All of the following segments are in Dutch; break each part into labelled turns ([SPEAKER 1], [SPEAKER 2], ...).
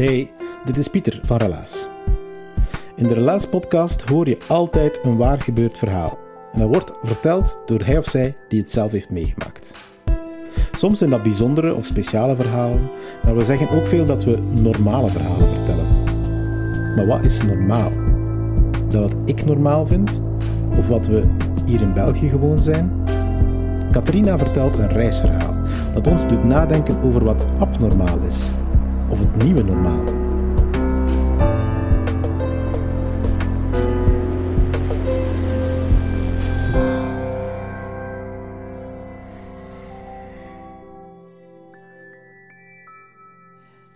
[SPEAKER 1] Hey, dit is Pieter van Relaas. In de Relaas-podcast hoor je altijd een waar gebeurd verhaal. En dat wordt verteld door hij of zij die het zelf heeft meegemaakt. Soms zijn dat bijzondere of speciale verhalen, maar we zeggen ook veel dat we normale verhalen vertellen. Maar wat is normaal? Dat wat ik normaal vind? Of wat we hier in België gewoon zijn? Catharina vertelt een reisverhaal dat ons doet nadenken over wat abnormaal is het nieuwe normaal.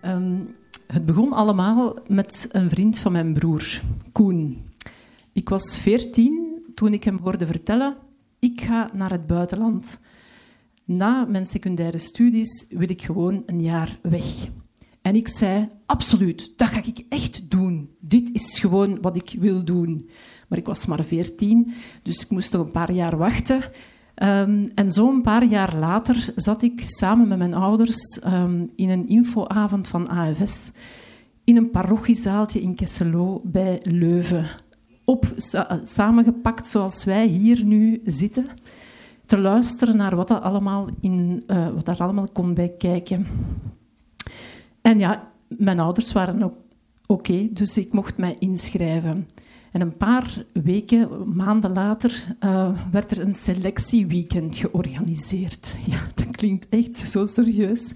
[SPEAKER 2] Ehm, het begon allemaal met een vriend van mijn broer, Koen. Ik was veertien toen ik hem hoorde vertellen: ik ga naar het buitenland. Na mijn secundaire studies wil ik gewoon een jaar weg. En ik zei, absoluut, dat ga ik echt doen. Dit is gewoon wat ik wil doen. Maar ik was maar veertien, dus ik moest nog een paar jaar wachten. Um, en zo'n paar jaar later zat ik samen met mijn ouders um, in een infoavond van AFS in een parochiezaaltje in Kesselo bij Leuven. Op, sa samengepakt zoals wij hier nu zitten, te luisteren naar wat, dat allemaal uh, wat daar allemaal kon bij kijken. En ja, mijn ouders waren ook oké, dus ik mocht mij inschrijven. En een paar weken, maanden later, uh, werd er een selectieweekend georganiseerd. Ja, dat klinkt echt zo serieus.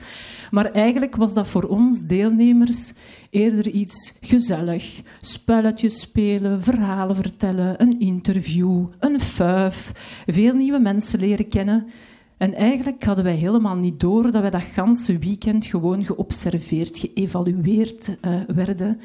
[SPEAKER 2] Maar eigenlijk was dat voor ons deelnemers eerder iets gezellig. Spelletjes spelen, verhalen vertellen, een interview, een fuif, veel nieuwe mensen leren kennen. En eigenlijk hadden wij helemaal niet door dat wij dat ganse weekend gewoon geobserveerd, geëvalueerd uh, werden.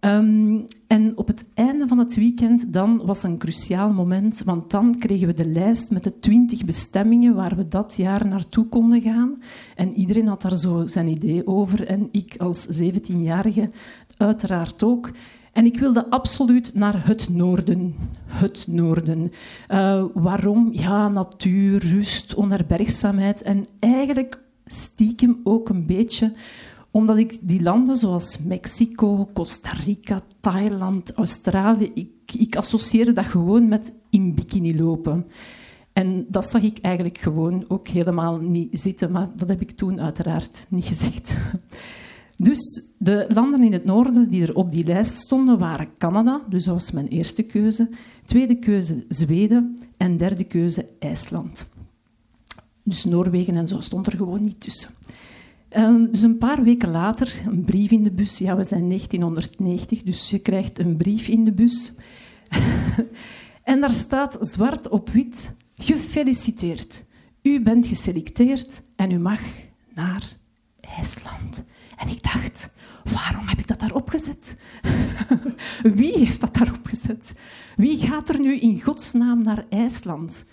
[SPEAKER 2] Um, en op het einde van het weekend dan was een cruciaal moment, want dan kregen we de lijst met de twintig bestemmingen waar we dat jaar naartoe konden gaan. En iedereen had daar zo zijn idee over en ik als 17-jarige uiteraard ook. En ik wilde absoluut naar het noorden. Het noorden. Uh, waarom? Ja, natuur, rust, onherbergzaamheid. En eigenlijk stiekem ook een beetje omdat ik die landen zoals Mexico, Costa Rica, Thailand, Australië, ik, ik associeerde dat gewoon met in bikini lopen. En dat zag ik eigenlijk gewoon ook helemaal niet zitten, maar dat heb ik toen uiteraard niet gezegd. Dus de landen in het noorden die er op die lijst stonden waren Canada, dus dat was mijn eerste keuze. Tweede keuze Zweden en derde keuze IJsland. Dus Noorwegen en zo stond er gewoon niet tussen. Um, dus een paar weken later, een brief in de bus. Ja, we zijn 1990, dus je krijgt een brief in de bus. en daar staat zwart op wit: Gefeliciteerd. U bent geselecteerd en u mag naar IJsland. En ik dacht, waarom heb ik dat daarop gezet? Wie heeft dat daarop gezet? Wie gaat er nu in godsnaam naar IJsland?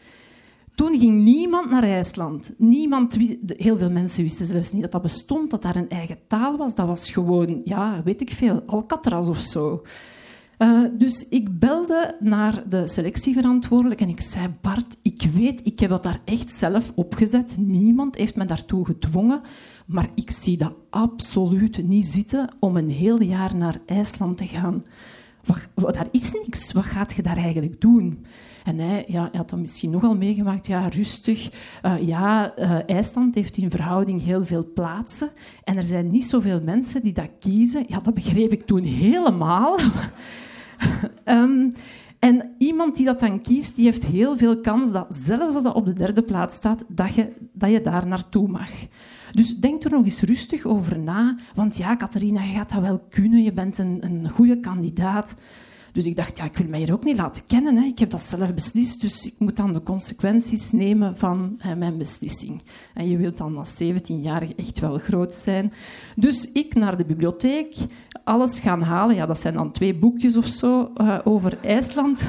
[SPEAKER 2] Toen ging niemand naar IJsland. Niemand, heel veel mensen wisten zelfs niet dat dat bestond, dat daar een eigen taal was. Dat was gewoon, ja, weet ik veel, Alcatraz of zo. Uh, dus ik belde naar de selectieverantwoordelijke en ik zei: Bart, ik weet, ik heb dat daar echt zelf opgezet. Niemand heeft me daartoe gedwongen. Maar ik zie dat absoluut niet zitten om een heel jaar naar IJsland te gaan. Wat, daar is niks. Wat gaat je daar eigenlijk doen? En hij, ja, hij had dat misschien nogal meegemaakt. Ja, rustig. Uh, ja, uh, IJsland heeft in verhouding heel veel plaatsen. En er zijn niet zoveel mensen die dat kiezen. Ja, dat begreep ik toen helemaal. um, En iemand die dat dan kiest, die heeft heel veel kans dat zelfs als dat op de derde plaats staat, dat je, dat je daar naartoe mag. Dus denk er nog eens rustig over na. Want ja, Catharina, je gaat dat wel kunnen. Je bent een, een goede kandidaat. Dus ik dacht, ja, ik wil mij hier ook niet laten kennen. Hè. Ik heb dat zelf beslist, dus ik moet dan de consequenties nemen van mijn beslissing. En je wilt dan als 17-jarige echt wel groot zijn. Dus ik naar de bibliotheek, alles gaan halen. Ja, dat zijn dan twee boekjes of zo uh, over IJsland.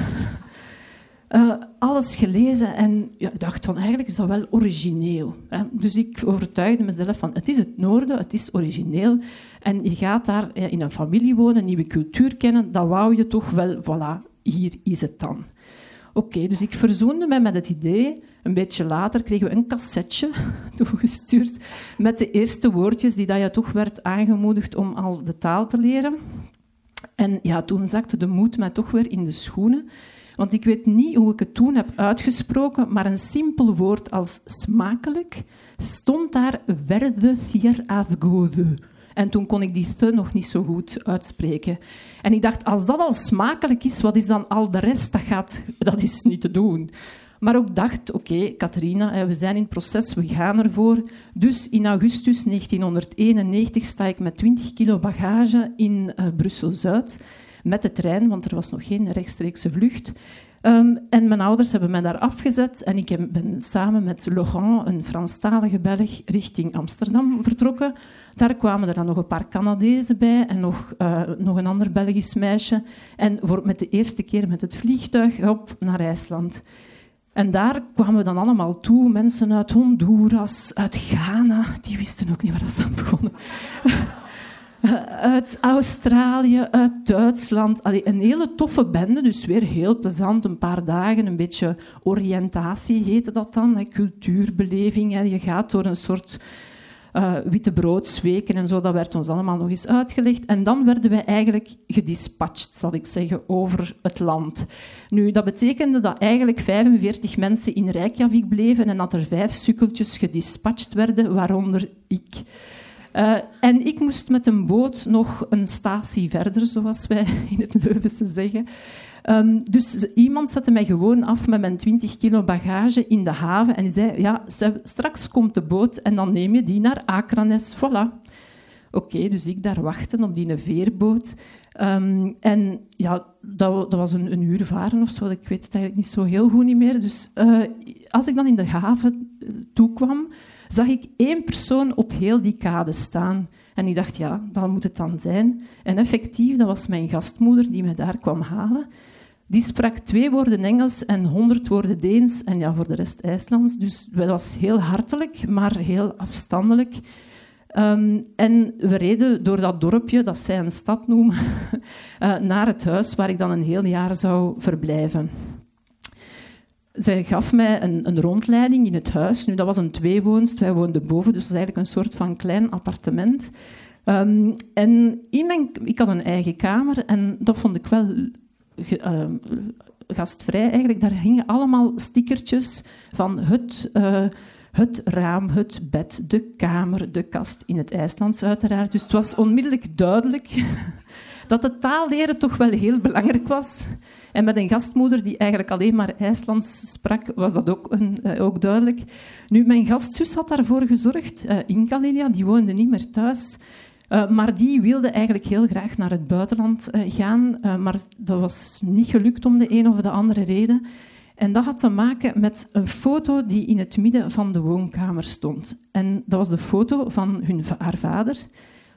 [SPEAKER 2] Uh, alles gelezen en ja, dacht van eigenlijk is dat wel origineel. Hè. Dus ik overtuigde mezelf van het is het noorden, het is origineel. En je gaat daar in een familie wonen, een nieuwe cultuur kennen, dat wou je toch wel, voilà, hier is het dan. Oké, dus ik verzoende mij met het idee. Een beetje later kregen we een cassetje toegestuurd met de eerste woordjes die dat je toch werd aangemoedigd om al de taal te leren. En ja, toen zakte de moed mij toch weer in de schoenen. Want ik weet niet hoe ik het toen heb uitgesproken, maar een simpel woord als smakelijk stond daar verde fier afgode. En toen kon ik die te nog niet zo goed uitspreken. En ik dacht, als dat al smakelijk is, wat is dan al de rest? Dat, gaat, dat is niet te doen. Maar ook dacht, oké, okay, we zijn in het proces, we gaan ervoor. Dus in augustus 1991 sta ik met 20 kilo bagage in uh, Brussel-Zuid met de trein, want er was nog geen rechtstreekse vlucht. Um, en mijn ouders hebben mij daar afgezet en ik ben samen met Laurent, een Franstalige Belg, richting Amsterdam vertrokken. Daar kwamen er dan nog een paar Canadezen bij en nog, uh, nog een ander Belgisch meisje. En voor, met de eerste keer met het vliegtuig op naar IJsland. En daar kwamen we dan allemaal toe, mensen uit Honduras, uit Ghana, die wisten ook niet waar ze aan begonnen. Uit Australië, uit Duitsland. Allee, een hele toffe bende, dus weer heel plezant. Een paar dagen, een beetje oriëntatie heette dat dan, cultuurbeleving. Hè. Je gaat door een soort uh, witte broodsweken en zo. Dat werd ons allemaal nog eens uitgelegd. En dan werden wij eigenlijk gedispatcht, zal ik zeggen, over het land. Nu, dat betekende dat eigenlijk 45 mensen in Reykjavik bleven en dat er vijf sukkeltjes gedispatcht werden, waaronder ik. Uh, en ik moest met een boot nog een statie verder, zoals wij in het Leuvense zeggen. Um, dus iemand zette mij gewoon af met mijn 20 kilo bagage in de haven en zei, ja, straks komt de boot en dan neem je die naar Akranes, voilà. Oké, dus ik daar wachten op die veerboot. Um, en ja, dat, dat was een, een, uur varen of zo, ik weet het eigenlijk niet zo heel goed niet meer. Dus uh, als ik dan in de haven uh, toekwam, zag ik één persoon op heel die kade staan. En ik dacht, ja, dat moet het dan zijn. En effectief, dat was mijn gastmoeder die me daar kwam halen. Die sprak twee woorden Engels en honderd woorden Deens en ja, voor de rest IJslands. Dus dat was heel hartelijk, maar heel afstandelijk. Um, en we reden door dat dorpje, dat zij een stad noemen, uh, naar het huis waar ik dan een heel jaar zou verblijven. Zij gaf mij een, een, rondleiding in het huis. Nu, dat was een tweewoonst, wij woonden boven, dus dat is eigenlijk een soort van klein appartement. Um, en in ik had een eigen kamer en dat vond ik wel uh, gastvrij eigenlijk. Daar hingen allemaal stickertjes van het, uh, het raam, het bed, de kamer, de kast in het IJslands uiteraard. Dus het was onmiddellijk duidelijk dat het taalleren toch wel heel belangrijk was. En met een gastmoeder die eigenlijk alleen maar IJslands sprak, was dat ook, een, uh, ook duidelijk. Nu, mijn gastzus had daarvoor gezorgd, uh, Inka Lilia, die woonde niet meer thuis. Uh, maar die wilde eigenlijk heel graag naar het buitenland gaan, maar dat was niet gelukt om de een of de andere reden. En dat had te maken met een foto die in het midden van de woonkamer stond. En dat was de foto van hun, haar vader,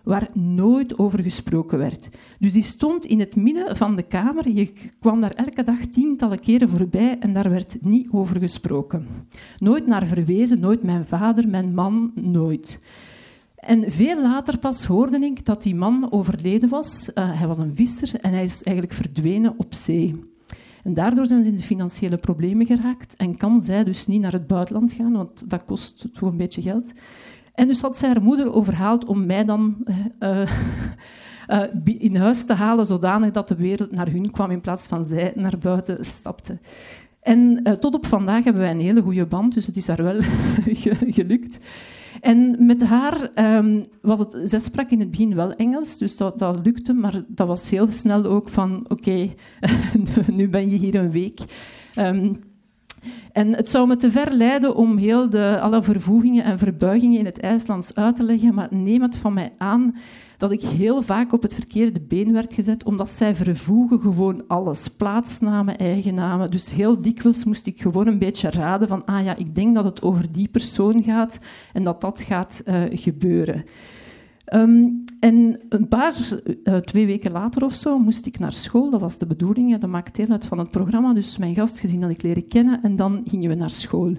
[SPEAKER 2] waar nooit over gesproken werd. Dus die stond in het midden van de kamer. Je kwam daar elke dag tientallen keren voorbij en daar werd niet over gesproken. Nooit naar verwezen, nooit mijn vader, mijn man, nooit. En veel later pas hoorde ik dat die man overleden was. Uh, hij was een visser en hij is eigenlijk verdwenen op zee. En daardoor zijn ze in de financiële problemen geraakt en kan zij dus niet naar het buitenland gaan, want dat kost toch een beetje geld. En dus had zij haar moeder overhaald om mij dan uh, uh, in huis te halen, zodanig dat de wereld naar hun kwam in plaats van zij naar buiten stapte. En tot op vandaag hebben wij een hele goede band, dus het is haar wel gelukt. En met haar um, was het... Zij sprak in het begin wel Engels, dus dat, dat lukte. Maar dat was heel snel ook van... Oké, nu ben je hier een week. Um, en het zou me te ver leiden om heel de, alle vervoegingen en verbuigingen in het IJslands uit te leggen, maar neem het van mij aan dat ik heel vaak op het verkeerde been werd gezet, omdat zij vervoegen gewoon alles. Plaatsnamen, eigennamen. Dus heel dikwijls moest ik gewoon een beetje raden van, ah ja, ik denk dat het over die persoon gaat en dat dat gaat uh, gebeuren. Um, en een paar, uh, twee weken later of zo, moest ik naar school. Dat was de bedoeling, dat maakt deel uit van het programma. Dus mijn gastgezin had ik leren kennen en dan gingen we naar school.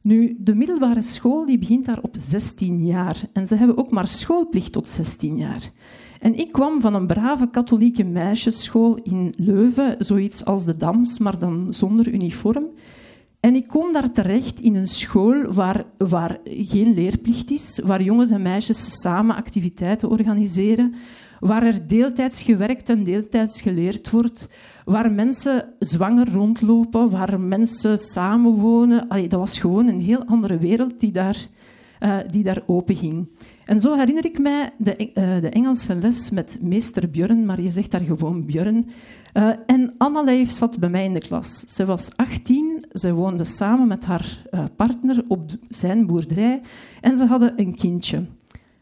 [SPEAKER 2] Nu, de middelbare school die begint daar op 16 jaar. En ze hebben ook maar schoolplicht tot 16 jaar. En ik kwam van een brave katholieke meisjesschool in Leuven, zoiets als de Dams, maar dan zonder uniform. En ik kom daar terecht in een school waar, waar geen leerplicht is, waar jongens en meisjes samen activiteiten organiseren, waar er deeltijds gewerkt en deeltijds geleerd wordt, waar mensen zwanger rondlopen, waar mensen samenwonen. Dat was gewoon een heel andere wereld die daar, uh, die daar open ging. En zo herinner ik mij de, uh, de Engelse les met meester Björn, maar je zegt daar gewoon Björn. Uh, en Annaleif zat bij mij in de klas. Ze was 18, ze woonde samen met haar partner op zijn boerderij en ze hadden een kindje.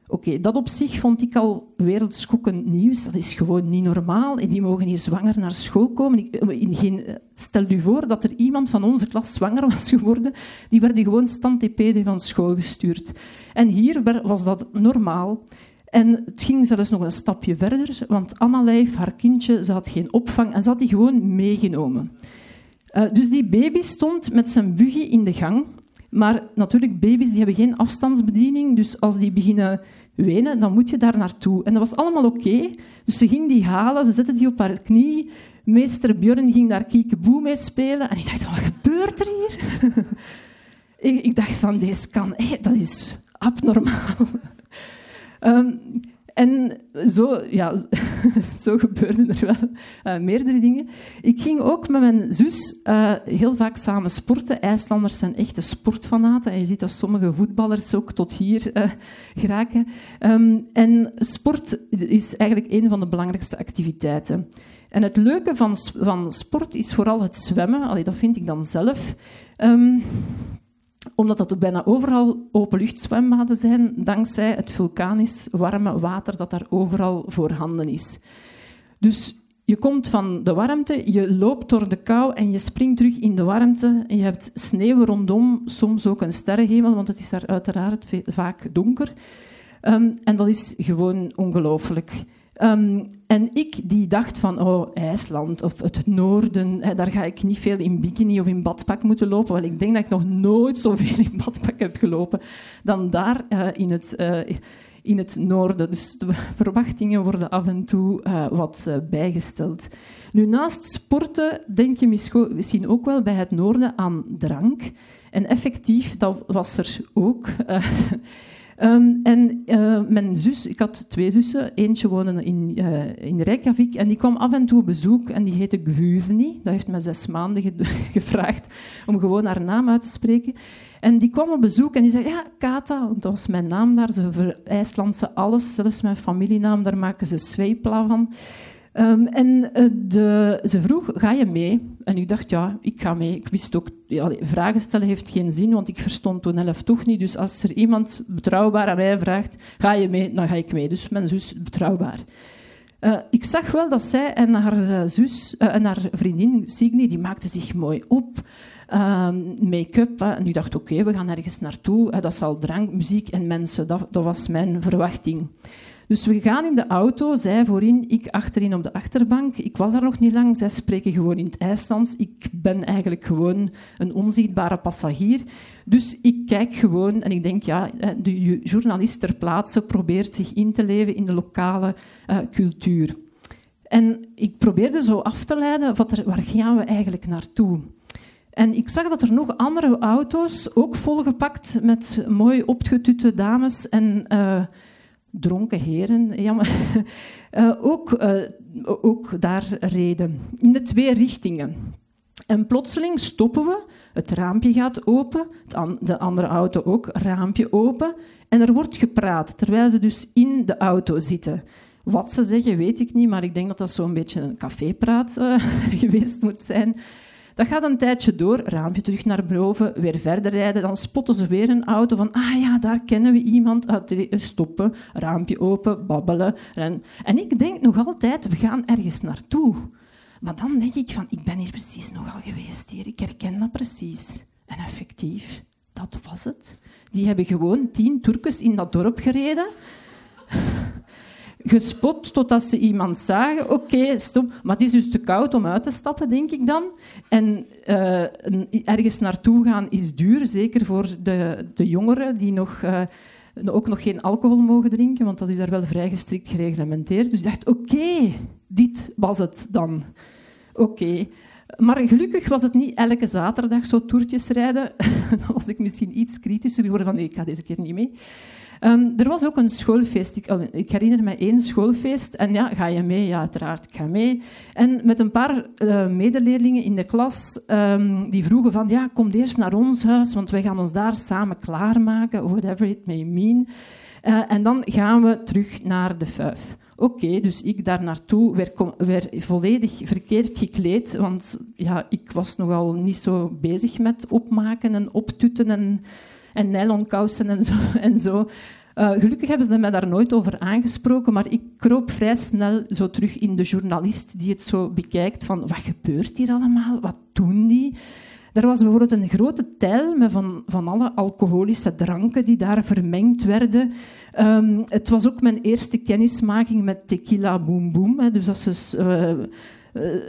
[SPEAKER 2] Oké, dat op zich vond ik al wereldschokkend nieuws. Dat is gewoon niet normaal. En die mogen hier zwanger naar school komen. Ik, eh, in geen, eh, stel u voor dat er iemand van onze klas zwanger was geworden. Die werden gewoon stand van school gestuurd. En hier was dat normaal. En het ging zelfs nog een stapje verder, want Anna Lijf, haar kindje, had geen opvang en ze had die gewoon meegenomen. Uh, dus die baby stond met zijn buggy in de gang maar natuurlijk, baby's die hebben geen afstandsbediening, dus als die beginnen wenen, dan moet je daar naartoe. En dat was allemaal oké. Dus ze ging die halen, ze zette die op haar knie. Meester Björn ging daar kiekeboe mee spelen. En ik dacht, wat gebeurt er hier? ik, dacht van, deze kan... Dat is abnormaal. Um, En zo, ja, zo gebeurden er wel uh, meerdere dingen. Ik ging ook met mijn zus uh, heel vaak samen sporten. IJslanders zijn echte sportfanaten. En je ziet dat sommige voetballers ook tot hier uh, geraken. Um, en sport is eigenlijk een van de belangrijkste activiteiten. En het leuke van, van sport is vooral het zwemmen. Allee, dat vind ik dan zelf. Um, omdat dat bijna overal openluchtzwembaden zijn, dankzij het vulkanisch warme water dat daar overal voorhanden is. Dus je komt van de warmte, je loopt door de kou en je springt terug in de warmte. En je hebt sneeuw rondom, soms ook een sterrenhemel, want het is daar uiteraard vaak donker. Um, en dat is gewoon ongelooflijk. Um, en ik die dacht van, oh, IJsland of het noorden, hè, daar ga ik niet veel in bikini of in badpak moeten lopen. Want ik denk dat ik nog nooit zoveel in badpak heb gelopen dan daar uh, in, het, uh, in het noorden. Dus de verwachtingen worden af en toe uh, wat bijgesteld. Nu, naast sporten denk je misschien ook wel bij het noorden aan drank. En effectief, dat was er ook. Um, en uh, mijn zus, ik had twee zussen, eentje woonde in, uh, in Reykjavik en die kwam af en toe op bezoek en die heette Guvni. Dat heeft me zes maanden ge gevraagd om gewoon haar naam uit te spreken. En die kwam op bezoek en die zei, ja, Kata, dat was mijn naam daar, ze verijslandse alles, zelfs mijn familienaam, daar maken ze Sveipla van. Um, en uh, de, ze vroeg, ga je mee? En ik dacht, ja, ik ga mee. Ik wist ook, ja, vragen stellen heeft geen zin, want ik verstond toen zelf toch niet. Dus als er iemand betrouwbaar aan mij vraagt, ga je mee? Dan ga ik mee. Dus mijn zus betrouwbaar. Uh, ik zag wel dat zij en haar uh, zus en haar vriendin Signy, die maakten zich mooi op. Ehm, make-up. En ik dacht, oké, we gaan ergens naartoe. dat zal drank, muziek en mensen. Dat was mijn verwachting. Dus we gaan in de auto, zij voorin, ik achterin op de achterbank. Ik was daar nog niet lang, zij spreken gewoon in het IJslands. Ik ben eigenlijk gewoon een onzichtbare passagier. Dus ik kijk gewoon en ik denk, ja, de journalist ter plaatse probeert zich in te leven in de lokale uh, cultuur. En ik probeerde zo af te leiden, wat waar gaan we eigenlijk naartoe? En ik zag dat er nog andere auto's, ook volgepakt met mooi opgetutte dames en... Uh, dronken heren, ja, maar, uh, ook, uh, ook daar reden. In de twee richtingen. En plotseling stoppen we. Het raampje gaat open, de andere auto ook, raampje open. En er wordt gepraat, terwijl ze dus in de auto zitten. Wat ze zeggen, weet ik niet, maar ik denk dat dat zo'n beetje een cafépraat uh, geweest moet zijn. Dat gaat een tijdje door, raampje terug naar boven, weer verder rijden. Dan spotten ze weer een auto van, ah ja, daar kennen we iemand. Stoppen, raampje open, babbelen. En, en ik denk nog altijd, we gaan ergens naartoe. Maar dan denk ik van, ik ben hier precies nogal geweest hier. Ik herken dat precies. En effectief, dat was het. Die hebben gewoon tien Turkers in dat dorp gereden gespot totdat ze iemand zagen. Oké, stop. Maar het is dus te koud om uit te stappen, denk ik dan. En uh, ergens naartoe gaan is duur, zeker voor de, de jongeren die nog, uh, ook nog geen alcohol mogen drinken, want dat is daar wel vrij gestrikt gereglementeerd. Dus ik dacht, oké, dit was het dan. Oké. Maar gelukkig was het niet elke zaterdag zo toertjes rijden. dan was ik misschien iets kritischer geworden van nee, ik ga deze keer niet mee. Um, er was ook een schoolfeest. Ik, ik, herinner me één schoolfeest. En ja, ga je mee? Ja, uiteraard, ik ga mee. En met een paar uh, medeleerlingen in de klas, um, die vroegen van, ja, kom eerst naar ons huis, want wij gaan ons daar samen klaarmaken, whatever it may mean. Uh, en dan gaan we terug naar de vuif. Oké, dus ik daar naartoe werd, werd, volledig verkeerd gekleed, want ja, ik was nogal niet zo bezig met opmaken en optutten en en nylonkousen en zo. En zo. Uh, gelukkig hebben ze mij daar nooit over aangesproken, maar ik kroop vrij snel zo terug in de journalist die het zo bekijkt van wat gebeurt hier allemaal, wat doen die? Er was bijvoorbeeld een grote tijl met van, van alle alcoholische dranken die daar vermengd werden. Um, het was ook mijn eerste kennismaking met tequila boom boom. Dus dat is uh, eh,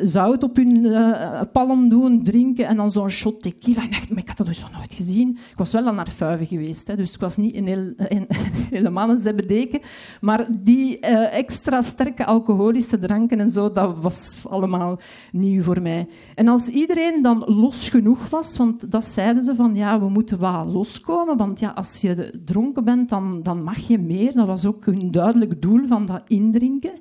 [SPEAKER 2] zout op hun uh, palm doen, drinken en dan zo'n shot tequila. Ik dacht, ik had dat dus nog nooit gezien. Ik was wel al naar Fuiven geweest, hè, dus ik was niet in, heel, in helemaal een zebbedeken. Maar die uh, extra sterke alcoholische dranken en zo, dat was allemaal nieuw voor mij. En als iedereen dan los genoeg was, want dat zeiden ze van, ja, we moeten wat loskomen, want ja, als je dronken bent, dan, dan mag je meer. Dat was ook hun duidelijk doel van dat indrinken.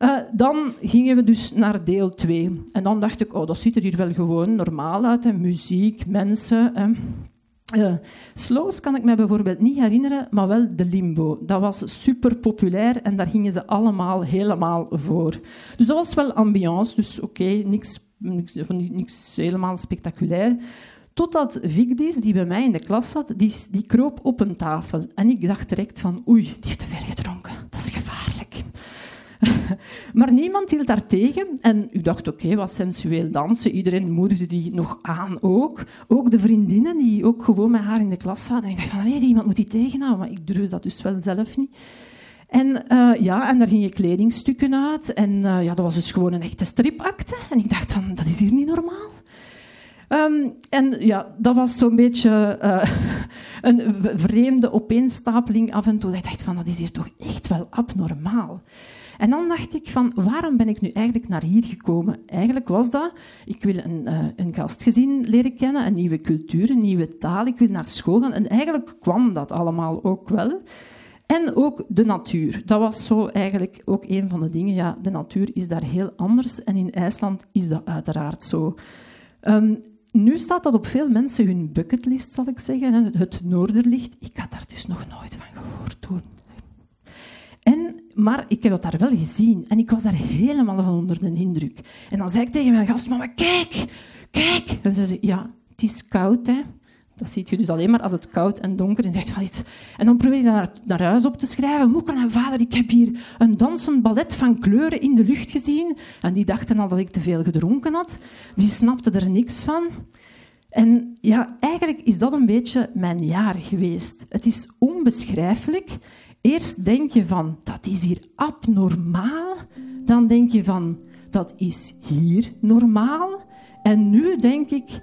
[SPEAKER 2] Uh, dan gingen we dus naar deel 2. En dan dacht ik, oh, dat ziet er hier wel gewoon normaal uit. Hè. Muziek, mensen. Hè. Slows kan ik me bijvoorbeeld niet herinneren, maar wel de limbo. Dat was super populair en daar gingen ze allemaal helemaal voor. Dus dat was wel ambiance, dus oké, niks, niks, niks helemaal spectaculair. Totdat Vigdis, die bij mij in de klas zat, die, die kroop op een tafel. En ik dacht direct van, oei, die heeft te ver gedronken. Dat is gevaarlijk. maar niemand hield daar tegen. En ik dacht, oké, wat sensueel dansen. Iedereen moedigde die nog aan ook. Ook de vriendinnen die ook gewoon met haar in de klas zaten. En ik dacht van, nee, iemand moet die tegenhouden. Maar ik durfde dat dus wel zelf niet. En uh, ja, en daar gingen kledingstukken uit. En uh, ja, dat was dus gewoon een echte stripakte. En ik dacht van, dat is hier niet normaal. Um, en ja, dat was zo'n beetje uh, een vreemde opeenstapeling af en toe. Ik dacht van, dat is hier toch echt wel abnormaal. En dan dacht ik van, waarom ben ik nu eigenlijk naar hier gekomen? Eigenlijk was dat, ik wil een, uh, een gastgezin leren kennen, een nieuwe cultuur, een nieuwe taal, ik wil naar school gaan. En eigenlijk kwam dat allemaal ook wel. En ook de natuur. Dat was zo eigenlijk ook een van de dingen. Ja, de natuur is daar heel anders en in IJsland is dat uiteraard zo. Um, nu staat dat op veel mensen hun bucketlist, zal ik zeggen, het Noorderlicht. Ik had daar dus nog nooit van gehoord toen. En, maar ik heb dat daar wel gezien en ik was daar helemaal van onder de indruk. En dan zei ik tegen mijn gastmama, kijk, kijk. En ze zei, ja, het is koud, hè. Dat zie je dus alleen maar als het koud en donker is. En, en dan probeer je dat naar, naar, huis op te schrijven. Moeder en vader, ik heb hier een dansend ballet van kleuren in de lucht gezien. En die dachten al dat ik te veel gedronken had. Die snapten er niks van. En ja, eigenlijk is dat een beetje mijn jaar geweest. Het is onbeschrijfelijk. Eerst denk je van, dat is hier abnormaal. Dan denk je van, dat is hier normaal. En nu denk ik,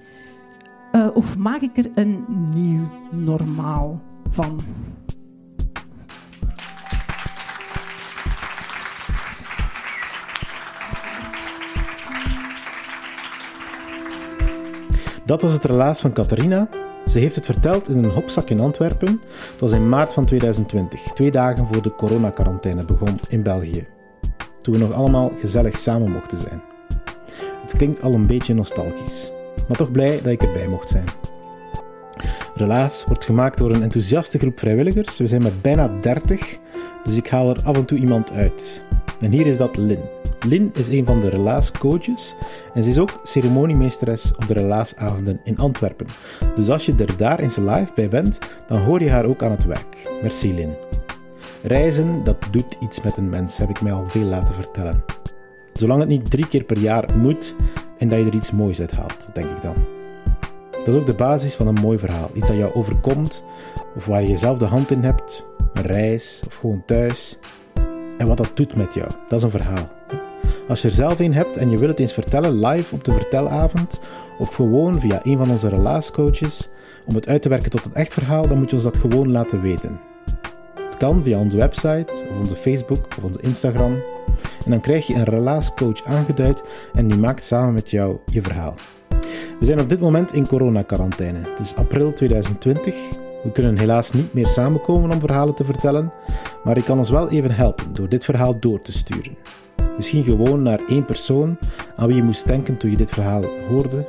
[SPEAKER 2] uh, of maak ik er een nieuw normaal van?
[SPEAKER 1] Dat was het relaas van Catharina. Ze heeft het verteld in een hopzak in Antwerpen. Dat was in maart van 2020, twee dagen voor de coronacarantaine begon in België. Toen we nog allemaal gezellig samen mochten zijn. Het klinkt al een beetje nostalgisch. maar toch blij dat ik erbij mocht zijn. Relaas wordt gemaakt door een enthousiaste groep vrijwilligers. We zijn met bijna 30, dus ik haal er af en toe iemand uit. En hier is dat Lin. Lin is een van de relaascoaches en ze is ook ceremoniemeesteres op de relaasavonden in Antwerpen. Dus als je er daar eens live bij bent, dan hoor je haar ook aan het werk. Merci Lin. Reizen, dat doet iets met een mens, heb ik mij al veel laten vertellen. Zolang het niet drie keer per jaar moet en dat je er iets moois uit haalt, denk ik dan. Dat is ook de basis van een mooi verhaal. Iets dat jou overkomt, of waar je zelf de hand in hebt, een reis of gewoon thuis. En wat dat doet met jou, dat is een verhaal. Als je er zelf een hebt en je wilt het eens vertellen live op de vertelavond, of gewoon via een van onze relaascoaches, om het uit te werken tot een echt verhaal, dan moet je ons dat gewoon laten weten. Het kan via onze website, of onze Facebook, of onze Instagram. En dan krijg je een relaascoach aangeduid en die maakt samen met jou je verhaal. We zijn op dit moment in coronacarantaine. Het is april 2020. We kunnen helaas niet meer samenkomen om verhalen te vertellen, maar ik kan ons wel even helpen door dit verhaal door te sturen. Misschien gewoon naar één persoon aan wie je moest denken toen je dit verhaal hoorde.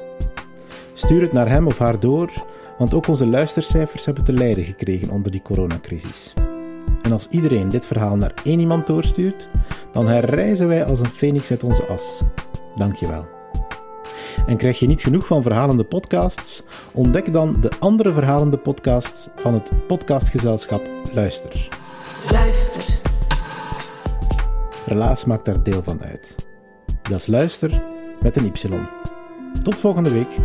[SPEAKER 1] Stuur het naar hem of haar door, want ook onze luistercijfers hebben te lijden gekregen onder die coronacrisis. En als iedereen dit verhaal naar één iemand doorstuurt, dan herreizen wij als een phoenix uit onze as. Dankjewel. En krijg je niet genoeg van verhalende podcasts? Ontdek dan de andere verhalende podcasts van het podcastgezelschap Luister.
[SPEAKER 3] Luister.
[SPEAKER 1] Relaas maakt daar deel van uit. Dat is Luister met een Y. Tot volgende week.